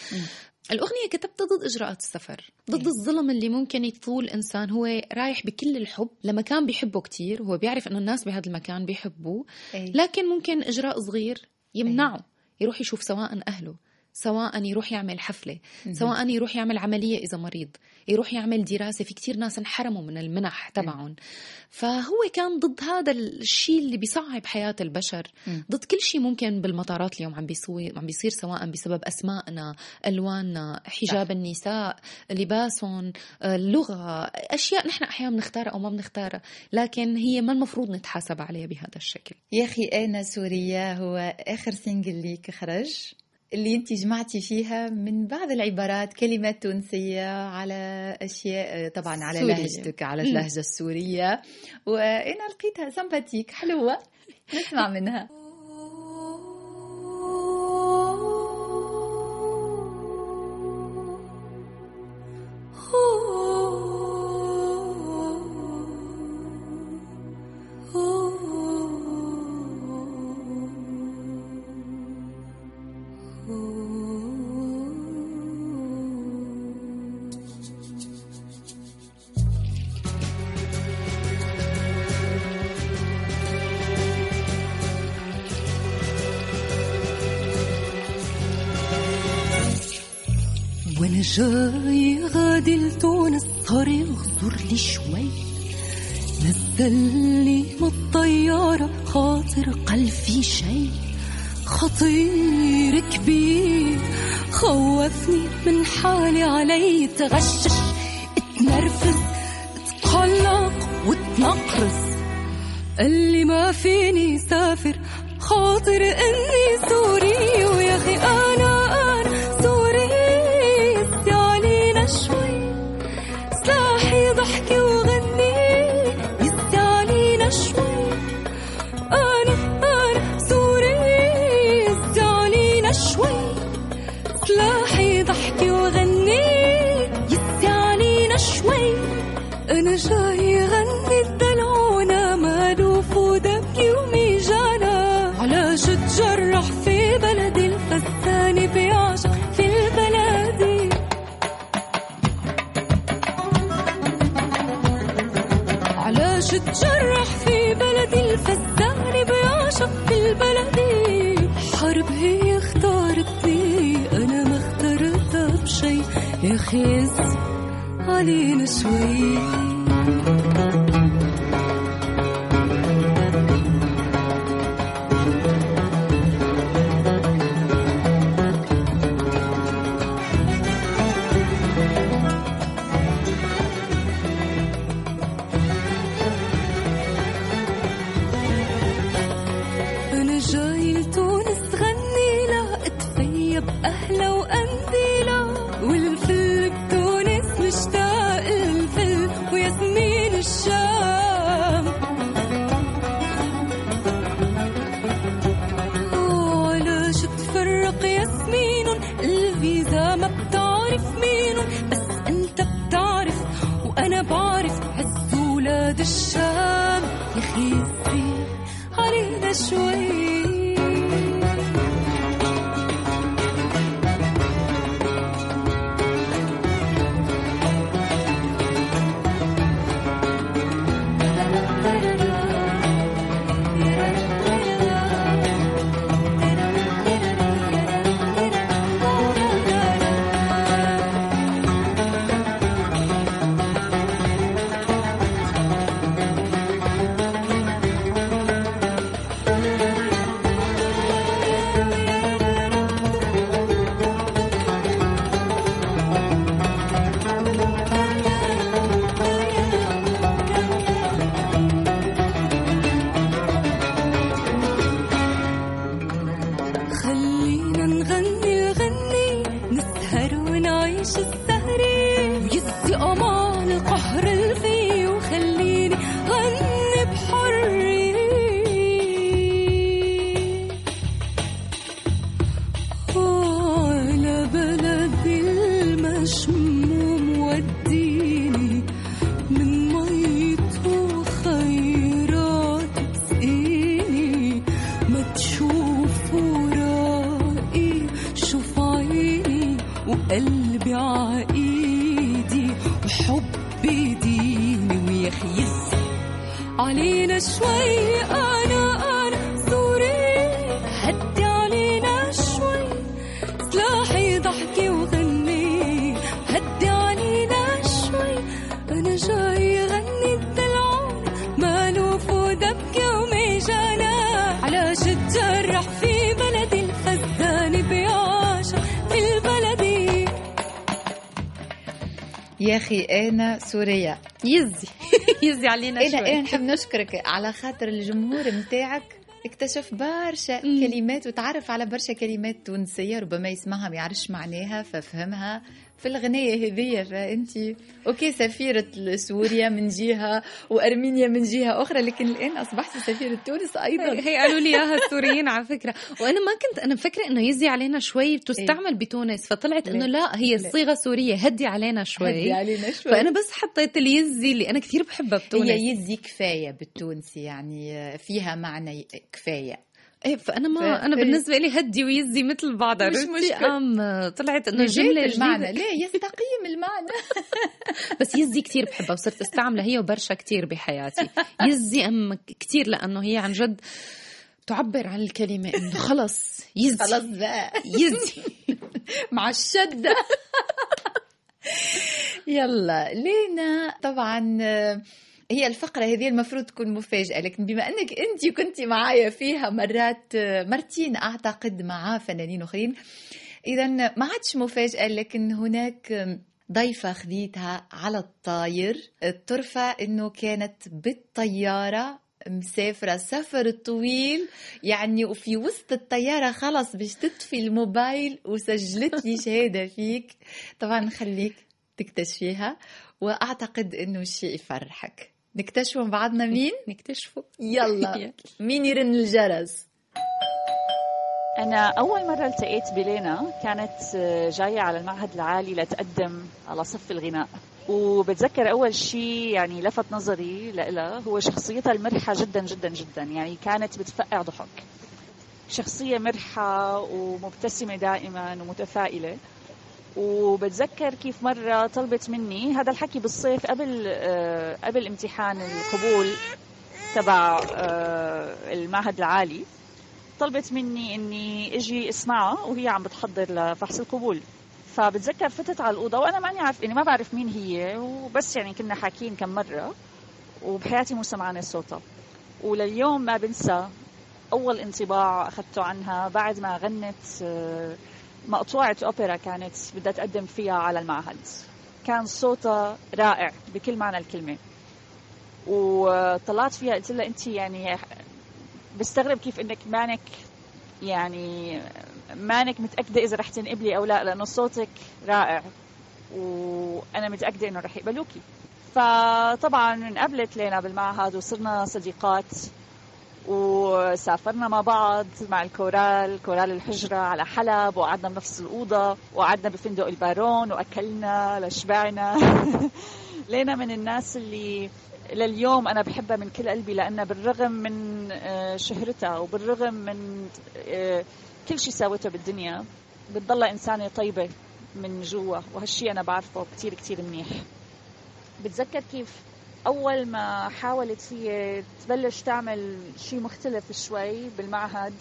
الأغنية كتبتها ضد إجراءات السفر ضد إيه. الظلم اللي ممكن يطول إنسان. هو رايح بكل الحب لمكان بيحبه كتير هو بيعرف إنه الناس بهذا المكان بيحبوه أي. لكن ممكن إجراء صغير يمنعه يروح يشوف سواء أهله. سواء يروح يعمل حفلة سواء يروح يعمل عملية إذا مريض يروح يعمل دراسة في كتير ناس انحرموا من المنح تبعهم. فهو كان ضد هذا الشيء اللي بيصعب حياة البشر. ضد كل شيء ممكن بالمطارات اليوم عم بيصير عم بيصير سواء بسبب أسمائنا ألواننا حجاب النساء لباسهم اللغة أشياء نحن أحيانا بنختارها أو ما بنختارها. لكن هي ما المفروض نتحاسب عليها بهذا الشكل. يا أخي أنا سوريا؟ هو آخر سنجل ليك خرج. اللي انت جمعتي فيها من بعض العبارات كلمات تونسية على أشياء طبعا على سورية. لهجتك على اللهجة السورية. وأنا لقيتها سمباتيك حلوة. نسمع منها. وأنا جاي غادي لتونس صار يغزر لي شوي. نزلني من الطيارة خاطر قلب في شي. خطير كبير خوفني من حالي علي. تغشش اتنرفز اتقلق واتنرفس اللي ما فيني سافر خاطر إني سوري. ويا أخي يا خيس علينا سوريا. يزي يزي علينا شوي. أنا نحب نشكرك. على خاطر الجمهور متاعك اكتشف برشا كلمات وتعرف على برشا كلمات تونسية ربما يسمعها ما يعرفش معناها ففهمها في الغنية هذية فأنت. أوكي سفيرة سوريا من جهة وأرمينيا من جهة أخرى لكن الآن أصبحت سفيرة تونس أيضا. هي قالوا لي إياها السوريين على فكرة. وأنا ما كنت أنا مفكره إنه يزي علينا شوي تستعمل بتونس فطلعت إنه لا. لا هي لا. صيغة سورية هدي علينا شوي. هدي علينا شوي. فأنا بس حطيت اليزي اللي أنا كثير بحبها بتونس. هي يزي كفاية بالتونسي يعني فيها معنى كفاية. إيه فأنا ما ف- أنا بالنسبة لي هدي ويزي مثل بعض مش؟ مشكلة. أم طلعت إنه جملة المعنى لا يستقيم المعنى. بس يزي كثير بحبها وصرت أستعملها هي وبرشا كثير بحياتي. يزي أم كثير لأنه هي عن جد تعبر عن الكلمة إنه خلص يزي. خلاص بقى. يزي. مع الشدة. يلا لينا طبعا هي الفقرة هذه المفروض تكون مفاجأة لكن بما أنك أنت كنت معايا فيها مرات مرتين أعتقد مع فنانين أخرين إذا ما عادش مفاجأة لكن هناك ضيفة خذيتها على الطاير الطرفة أنه كانت بالطيارة مسافرة سفر طويل يعني وفي وسط الطيارة خلص باش تطفي الموبايل وسجلت لي شهادة فيك. طبعا نخليك تكتشفيها وأعتقد أنه الشيء يفرحك. نكتشفوا بعضنا مين؟ نكتشفوا. يلا. مين يرن الجرس؟ أنا أول مرة التقيت بلينا. كانت آه، جاية على المعهد العالي لتقدم على صف الغناء. وبتذكر أول شيء يعني لفت نظري لإلها هو شخصيتها المرحة جدا جدا جدا. يعني كانت بتفقع ضحك. شخصية مرحة ومبتسمة دائما ومتفائلة. وبتذكر كيف مرة طلبت مني هذا الحكي بالصيف قبل آه، قبل امتحان القبول تبع آه، المعهد العالي. طلبت مني إني أجي اسمعها وهي عم بتحضر لفحص القبول. فبتذكر فتت على الأوضة وأنا ماني عارف اني ما بعرف مين هي وبس يعني كنا حاكيين كم مرة وبحياتي مو سمعانة صوتها. ولليوم ما بنسى أول انطباع أخذته عنها بعد ما غنت مقطوعة أوبرا كانت بدها تقدم فيها على المعهد. كان صوتها رائع بكل معنى الكلمة. وطلعت فيها قلت لها انت يعني بستغرب كيف إنك مانك يعني مانك متأكدة إذا رح تنقبلي أو لا لأنه صوتك رائع. وأنا متأكدة إنه رح يقبلوكي. فطبعا انقبلت لينا بالمعهد وصرنا صديقات. وسافرنا مع بعض مع الكورال كورال الحجرة على حلب وقعدنا بنفس الأوضة وقعدنا بفندق البارون وأكلنا لشبعنا. لينا من الناس اللي لليوم أنا بحبها من كل قلبي لأنها بالرغم من آه، شهرتها وبالرغم من آه، كل شيء ساوته بالدنيا بتضلها إنسانة طيبة من جوا. وهالشي أنا بعرفه كتير كتير منيح. بتذكر كيف أول ما حاولت هي تبلش تعمل شيء مختلف شوي بالمعهد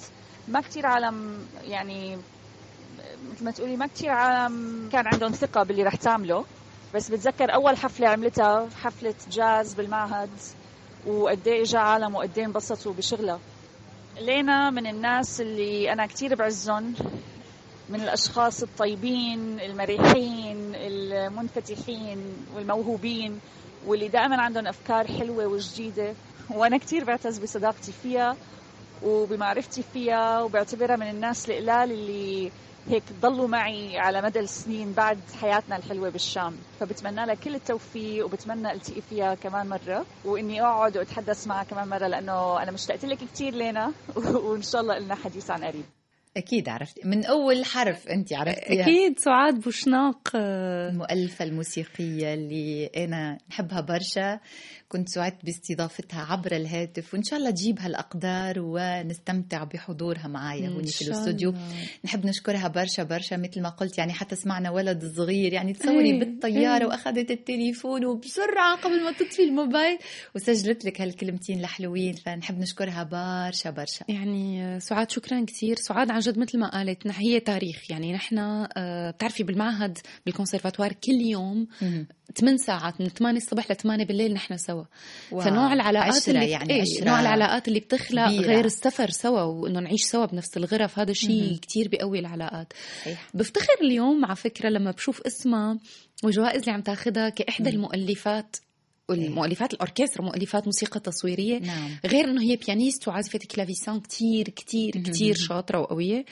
ما كتير عالم يعني مثل ما تقولي ما كتير عالم كان عندهم ثقة باللي رح تعمله. بس بتذكر أول حفلة عملتها حفلة جاز بالمعهد وقد إيه اجى عالم وقد إيه انبسطوا بشغلها لينا من الناس اللي أنا كتير بعزهم من الأشخاص الطيبين المريحين المنفتحين والموهوبين. واللي دائما عندهم أفكار حلوة وجديدة وأنا كتير بعتز بصداقتي فيها وبمعرفتي فيها وبعتبرها من الناس القلال اللي هيك ضلوا معي على مدى السنين بعد حياتنا الحلوة بالشام. فبتمنى لها كل التوفيق وبتمنى ألتقي فيها كمان مرة وإني أقعد وأتحدث معها كمان مرة لأنه أنا مشتقت لك كتير لينا وإن شاء الله لنا حديث عن قريب. أكيد عرفتي. من أول حرف أنت عرفتيها. أكيد سعاد بوشناق آه، المؤلفة الموسيقية اللي أنا نحبها برشا. كنت سعدت باستضافتها عبر الهاتف وإن شاء الله تجيبها الأقدار ونستمتع بحضورها معايا إن هوني في الاستوديو. نحب نشكرها برشا برشا مثل ما قلت يعني حتى سمعنا ولد صغير يعني تصوري إيه، بالطيارة إيه. وأخذت التليفون وبسرعة قبل ما تطفي الموبايل وسجلت لك هالكلمتين الحلوين فنحب نشكرها برشا برشا يعني سعاد شكرا كثير سعاد عن جد مثل ما قالت هي تاريخ يعني نحن آه، بتعرفي بالمعهد بالكونسرفاتوار كل يوم. 8 ساعات من 8 الصبح ل 8 بالليل نحن سوا wow. فنوع العلاقات عشرة اللي يعني إيه عشرة نوع العلاقات اللي بتخلق كبيرة. غير السفر سوا وإنه نعيش سوا بنفس الغرف هذا شيء مهم. كتير بيقوي العلاقات صحيح. بفتخر اليوم على فكرة لما بشوف اسمها والجوائز اللي عم تاخذها كإحدى. المؤلفات والمؤلفات الأوركسترا مؤلفات موسيقى تصويرية نعم غير إنه هي pianiste وعازفة clavecin كتير كتير. كتير شاطرة وقوية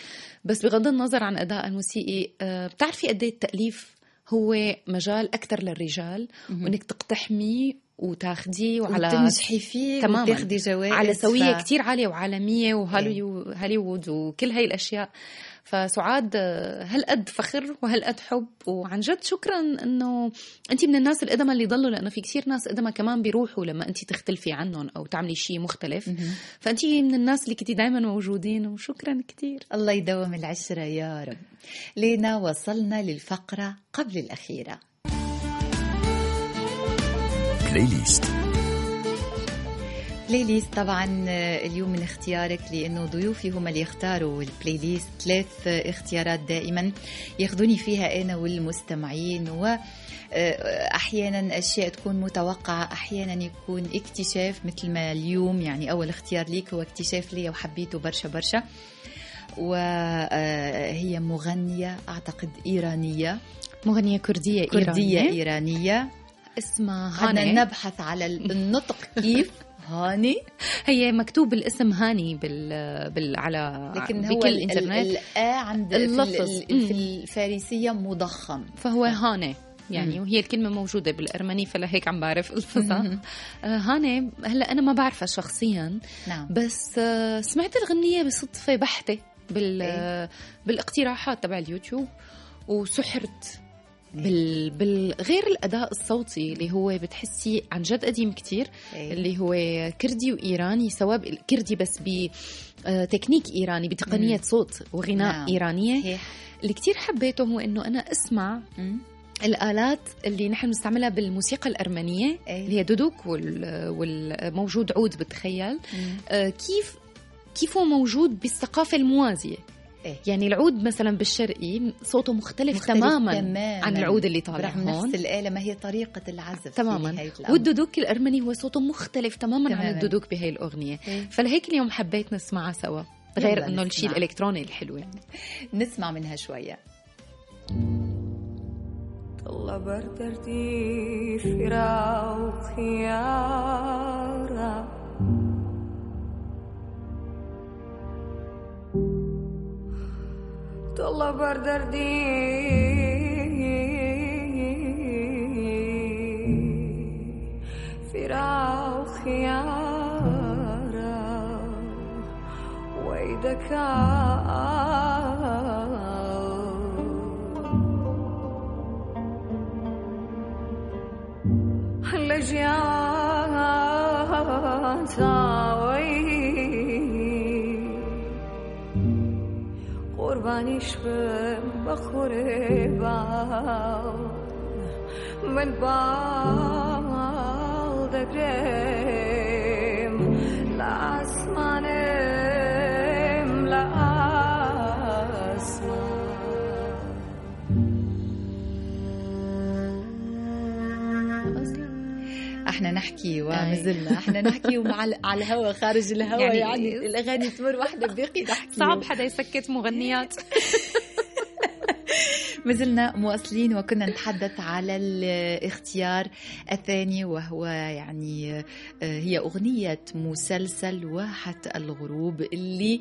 بس بغض النظر عن ادائها الموسيقي آه، بتعرفي قد إيه التأليف هو مجال أكثر للرجال. وإنك تقتحميه وتاخديه وعلى وتنجحي فيه تماماً. وتاخدي جوائز على سوية ف- كتير عالية وعالمية وهوليو- هوليوود وكل هاي الأشياء فسعاد هالقد فخر وهالقد حب؟ وعن جد شكرا إنه أنت من الناس القدماء اللي ضلوا لأنه في كثير ناس قدماء كمان بيروحوا لما أنت تختلفي عنهم أو تعملي شيء مختلف. فأنت من الناس اللي كنتي دائما موجودين وشكرا كثير. الله يدوم العشرة يا رب. لينا وصلنا للفقرة قبل الأخيرة. بلاي ليست بلاي ليست طبعا آه، اليوم من اختيارك لأنه ضيوفي هم اللي يختاروا ال playlist ثلاث آه، اختيارات دائما ياخذوني فيها أنا والمستمعين و آه، أحيانا أشياء تكون متوقعة أحيانا يكون اكتشاف مثل ما اليوم يعني أول اختيار ليك هو اكتشاف لي وحبيته برشا برشا. وهي مغنية أعتقد إيرانية. مغنية كردية كردية إيرانية. إيرانية. اسمها بدنا هاني. نبحث على النطق كيف. هاني؟ هي مكتوب الاسم هاني بال, بال... على لكن هو الإنترنت. ال- الآ عند اللفظ. ال- في الفارسية مضخم. فهو هاني يعني. وهي الكلمة موجودة بالأرمني فلهيك عم بعرف. الفظها هاني هلا أنا ما بعرفها شخصيا نعم. بس آه سمعت الغنية بصدفة بحتة بال إيه. بالاقتراحات تبع اليوتيوب وسحرت بال... بال... غير الأداء الصوتي اللي هو بتحسي عن جد قديم كتير إيه. اللي هو كردي وإيراني سواء كردي بس ب آه، إيراني بتقنية مم. صوت وغناء نعم. إيرانية صحيح اللي كتير حبيته هو إنه أنا أسمع مم. الآلات اللي نحن بنستعملها بالموسيقى الأرمنية إيه. اللي هي دودوك وال- والموجود عود بتخيل. آه، كيف كيف هو موجود بالثقافة الموازية إيه. يعني العود مثلا بالشرقي صوته مختلف, مختلف تماما, تماماً. عن العود اللي طالع هون نفس الآلة ما هي طريقة العزف في تماما. والدودوك الأرمني هو صوته مختلف تماما, تماماً. عن الدودوك بهي الأغنية إيه. فلهيك اليوم حبيت نسمعها سوا غير إنه الشيء. الإلكتروني الحلو يعني نسمع منها شوية طلع بردردي فراق خيارة طلع بردردي. فراق خيارة ويدك لجيان پیشم بخوره باو من باو دەگرێت نحكي أي. وما زلنا إحنا نحكي ومع على الهواء خارج الهواء يعني- يعني, يعني الأغاني تمر واحدة بقي نحكي. صعب حدا يسكت مغنيات. ما زلنا مواصلين وكنا نتحدث على الاختيار الثاني وهو يعني آه، هي أغنية مسلسل واحة الغروب اللي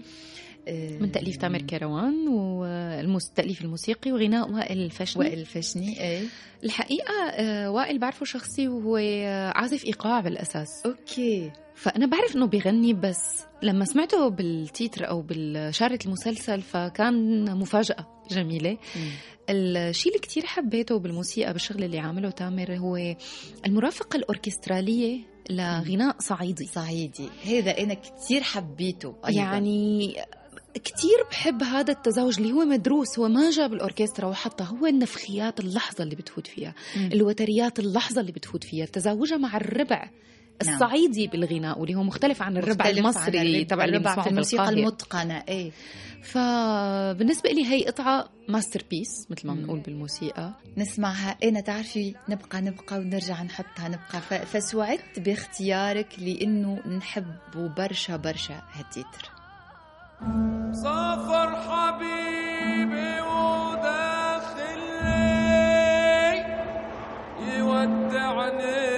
من تأليف تامر كروان والتأليف الموسيقي وغناء وائل الفشني وائل الفشني إيه الحقيقة آه، وائل بعرفه شخصي وهو آه، عازف إيقاع بالأساس. okay. فأنا بعرف إنه بيغني بس لما سمعته بالتيتر أو بالشارة المسلسل فكان مفاجأة جميلة. الشيء اللي كتير حبيته بالموسيقى بالشغل اللي عامله تامر هو المرافقة الأوركسترالية لغناء صعيدي. صعيدي. هذا أنا كثير حبيته أيضاً. يعني كتير بحب هذا التزاوج اللي هو مدروس هو ما جاب الأوركسترا وحطها هو النفخيات اللحظة اللي بتفوت فيها مم. الوتريات اللحظة اللي بتفوت فيها تزاوجها مع الربع الصعيدي بالغناء واللي هو مختلف عن الربع مختلف المصري تبع اللي الربع في الموسيقى. المتقنة إيه فبالنسبة لي هي قطعة masterpiece مثل ما. بنقول بالموسيقى نسمعها أنا تعرفي نبقى نبقى ونرجع نحطها نبقى. فسعدت باختيارك لإنه نحب برشا برشا هالتيتر سافر حبيبي وداخل يودعني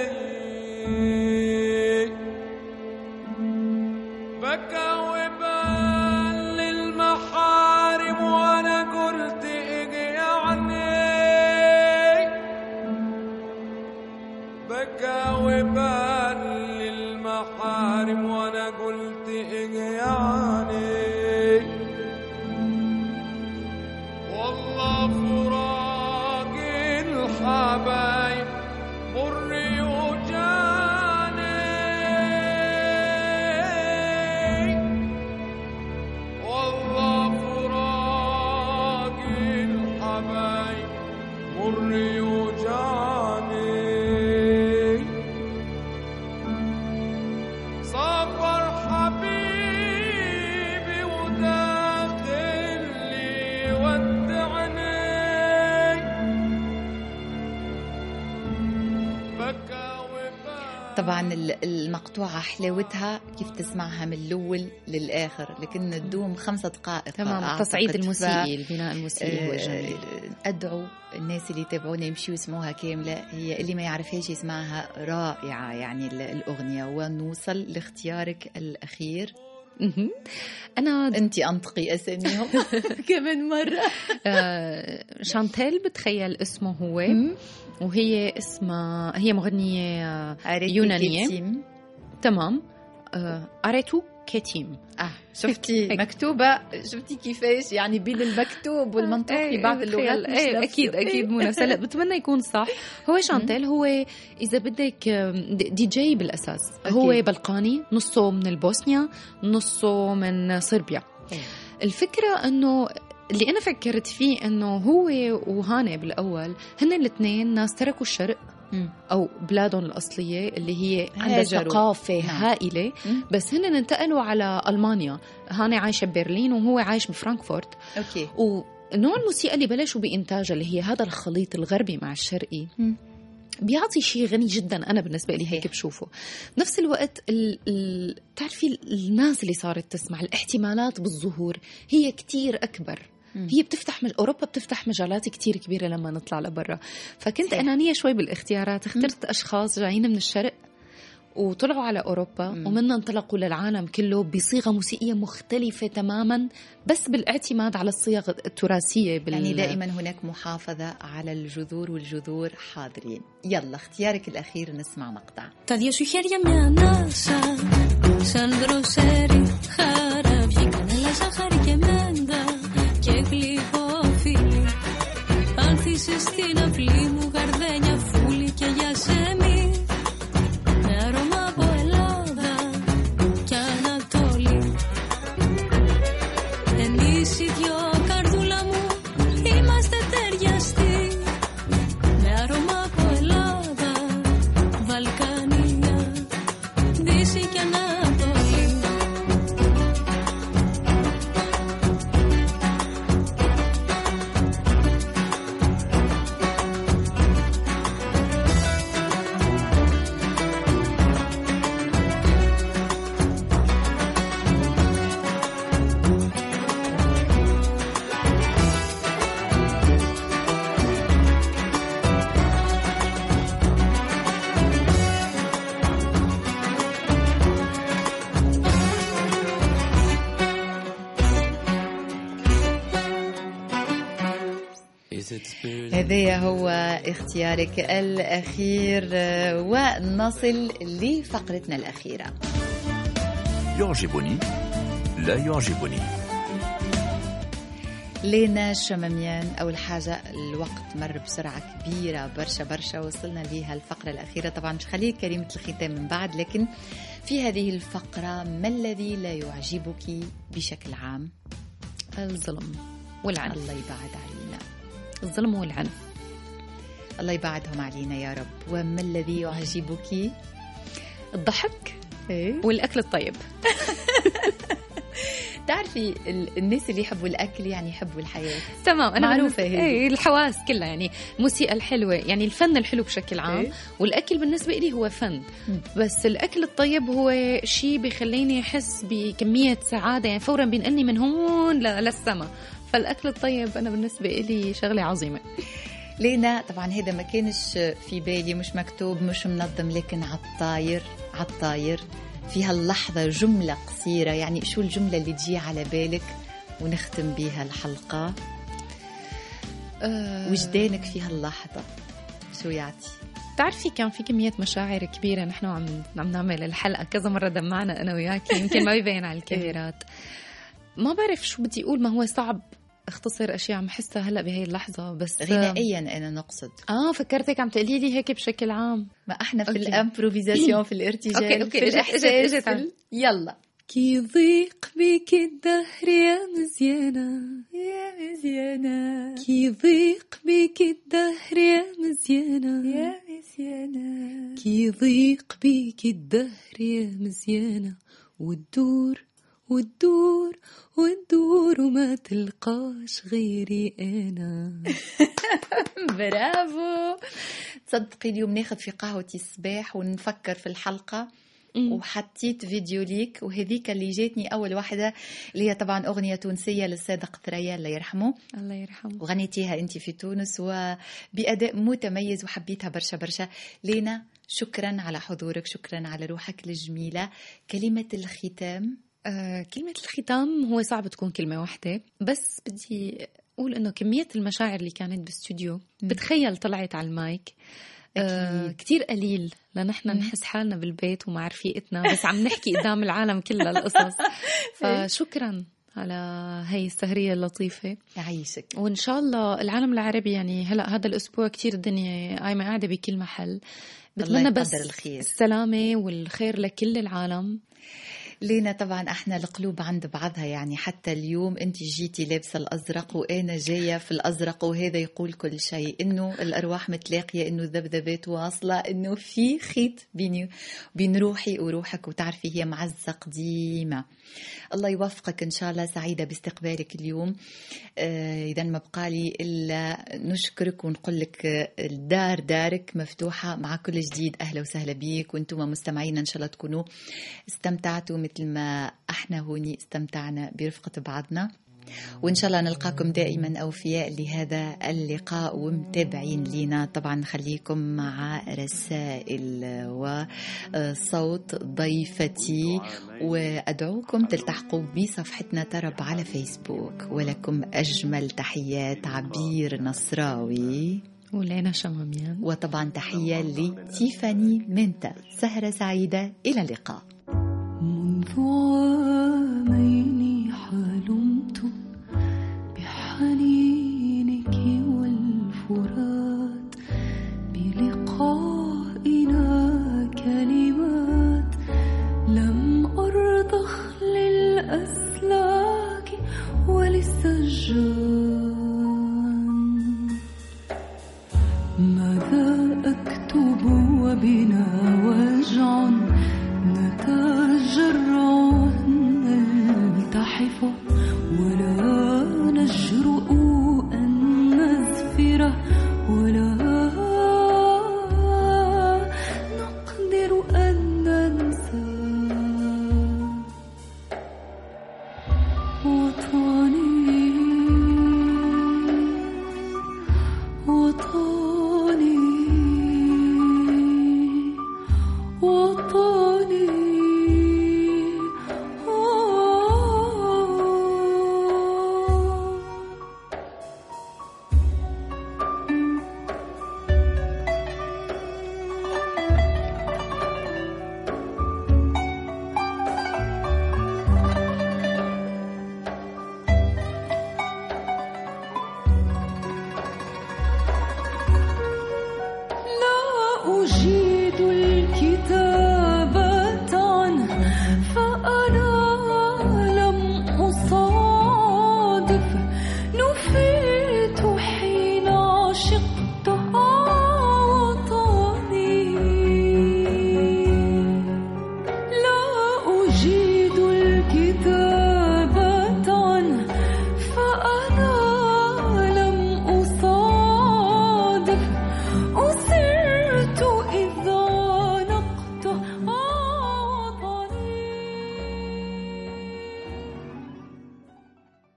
المقطوعة حلاوتها كيف تسمعها من الأول للآخر لكن تدوم خمسة دقائق تمام. التصعيد الموسيقي البناء الموسيقي هو آه، جميل. أدعو الناس اللي يتابعونا يمشوا يسمعوها كاملة هي اللي ما يعرفهاش يسمعها رائعة يعني ال- الأغنية. ونوصل لاختيارك الأخير. مهم. أنا أنت أنطقي أساميهم. كمان مرة. آه، شانتيل بتخيل اسمه هو. وهي اسمها هي مغنية آه، يونانية. كيتيم. تمام آه، أريتو كيتيم آه شفتي هيك. مكتوبة شفتي كيفاش يعني بين المكتوب والمنطوق في بعض اللغات إيه أكيد. أكيد مناسبة بتمنى يكون صح هو شانتيل هو إذا بدك دي جي بالأساس هو. بلقاني نصه من البوسنيا نصه من صربيا إيه. الفكرة إنه اللي أنا فكرت فيه إنه هو وهاني بالأول هن الاثنين ناس تركوا الشرق. أو بلادهم الأصلية اللي هي عندها. ثقافة نعم. هائلة مم. بس هن انتقلوا على ألمانيا هاني عايشة ببرلين وهو عايش بفرانكفورت okay ونوع الموسيقى اللي بلشوا بإنتاجها اللي هي هذا الخليط الغربي مع الشرقي مم. بيعطي شيء غني جدا أنا بالنسبة لي هيك. بشوفه بنفس الوقت ال... ال... بتعرفي الناس اللي صارت تسمع الاحتمالات بالظهور هي كتير أكبر. هي بتفتح مج... أوروبا بتفتح مجالات كتير كبيرة لما نطلع لبرا. فكنت صحيح. انانيه شوي بالاختيارات. اخترت أشخاص جايين من الشرق وطلعوا على أوروبا مم. ومنا انطلقوا للعالم كله بصيغة موسيقية مختلفة تماما بس بالاعتماد على الصيغ التراثية بال... يعني دائما هناك محافظة على الجذور والجذور حاضرين. يلا اختيارك الأخير نسمع مقطع. in a هذا هو اختيارك الأخير آه، ونصل لفقرتنا الأخيرة. يعجبني لا يعجبني. لينا شماميان أول حاجة الوقت مر بسرعة كبيرة برشا برشا وصلنا لها الفقرة الأخيرة. طبعا مش خليه كلمة الختام من بعد لكن في هذه الفقرة ما الذي لا يعجبك بشكل عام؟ الظلم والعنف الله يبعد علينا. الظلم والعنف. الله يبعدهم علينا يا رب. وما الذي يعجبك؟ الضحك إيه. والأكل الطيب. بتعرفي ال- الناس اللي يحبوا الأكل يعني يحبوا الحياة. تمام أنا بالنسبة- هي. إيه الحواس كلها يعني الموسيقى الحلوة يعني الفن الحلو بشكل عام. إيه. والأكل بالنسبة لي هو فن. بس الأكل الطيب هو شيء بيخليني أحس بكمية سعادة يعني فورا بينقلني من هون للسما. فالأكل الطيب أنا بالنسبة لي شغلة عظيمة. لينا طبعا هذا ما كانش في بالي مش مكتوب مش منظم لكن عالطاير عالطاير. في هاللحظة جملة قصيرة يعني شو الجملة اللي تجي على بالك ونختم بها الحلقة؟ أه. وجدانك في هاللحظة شو يعطي؟ بتعرفي كان في كمية مشاعر كبيرة نحن عم عم نعمل الحلقة كذا مرة دمعنا أنا وياكي يمكن ما بيبين على الكاميرات. ما بعرف شو بدي أقول ما هو صعب أختصر أشياء عم حسها هلأ بهي اللحظة بس غنائيا أنا نقصد. آه فكرتك عم تقولي لي هيك بشكل عام. ما إحنا في. ال improvisation في الارتجال okay، okay، في في عن- ال- يلا. كي ضيق بك الدهر يا مزيانة يا مزيانة. كي ضيق بك الدهر يا مزيانة يا مزيانة. كي ضيق بيك الدهر يا مزيانة. وتدور وتدور وتدور وما تلقاش غيري أنا. برافو. تصدقي اليوم ناخذ في قهوتي الصباح ونفكر في الحلقة. وحطيت فيديو ليك وهذيك اللي جاتني أول واحدة اللي هي طبعا أغنية تونسية للصادق ثريا الله يرحمه. الله يرحمه. وغنيتيها أنت في تونس وبأداء متميز وحبيتها برشا برشا. لينا شكرا على حضورك شكرا على روحك الجميلة. كلمة الختام. آه كلمة الختام هو صعب تكون كلمة واحدة بس بدي أقول إنه كمية المشاعر اللي كانت بالاستوديو بتخيل طلعت على المايك. آه. كتير قليل لنحن. نحس حالنا بالبيت ومع رفيقتنا بس عم نحكي قدام العالم كلها القصص. فشكرا على هاي السهرية اللطيفة. يعيشك. وإن شاء الله العالم العربي يعني هلأ هذا الأسبوع كتير الدنيا قايمة قاعدة بكل محل. بتمنى بس الخير. السلامة والخير لكل العالم. لينا طبعا إحنا القلوب عند بعضها يعني حتى اليوم أنت جيتي لابسة الأزرق وأنا جاية في الأزرق وهذا يقول كل شيء إنه الأرواح متلاقية إنه الذبذبات واصلة إنه في خيط بيني وبين روحي وروحك وتعرفي هي معزه قديمه الله يوفقك إن شاء الله سعيدة باستقبالك اليوم. آه، اذا ما بقى لي إلا نشكرك ونقول لك الدار دارك مفتوحة مع كل جديد أهلا وسهلا بيك وأنتم مستمعينا إن شاء الله تكونوا استمتعتوا. مثل ما إحنا هوني استمتعنا برفقة بعضنا. وإن شاء الله نلقاكم دائما أوفياء لهذا اللقاء ومتابعين لينا. طبعا خليكم مع رسائل وصوت ضيفتي. وأدعوكم تلتحقوا بصفحتنا ترب على فيسبوك. ولكم أجمل تحيات عبير نصراوي. ولينا شماميان. وطبعا تحية لتيفاني منتا سهرة سعيدة. إلى اللقاء. منذ عامين حلمت بحنينك بلقائنا كلمات. لم أرضخ للأسلاك وللسجان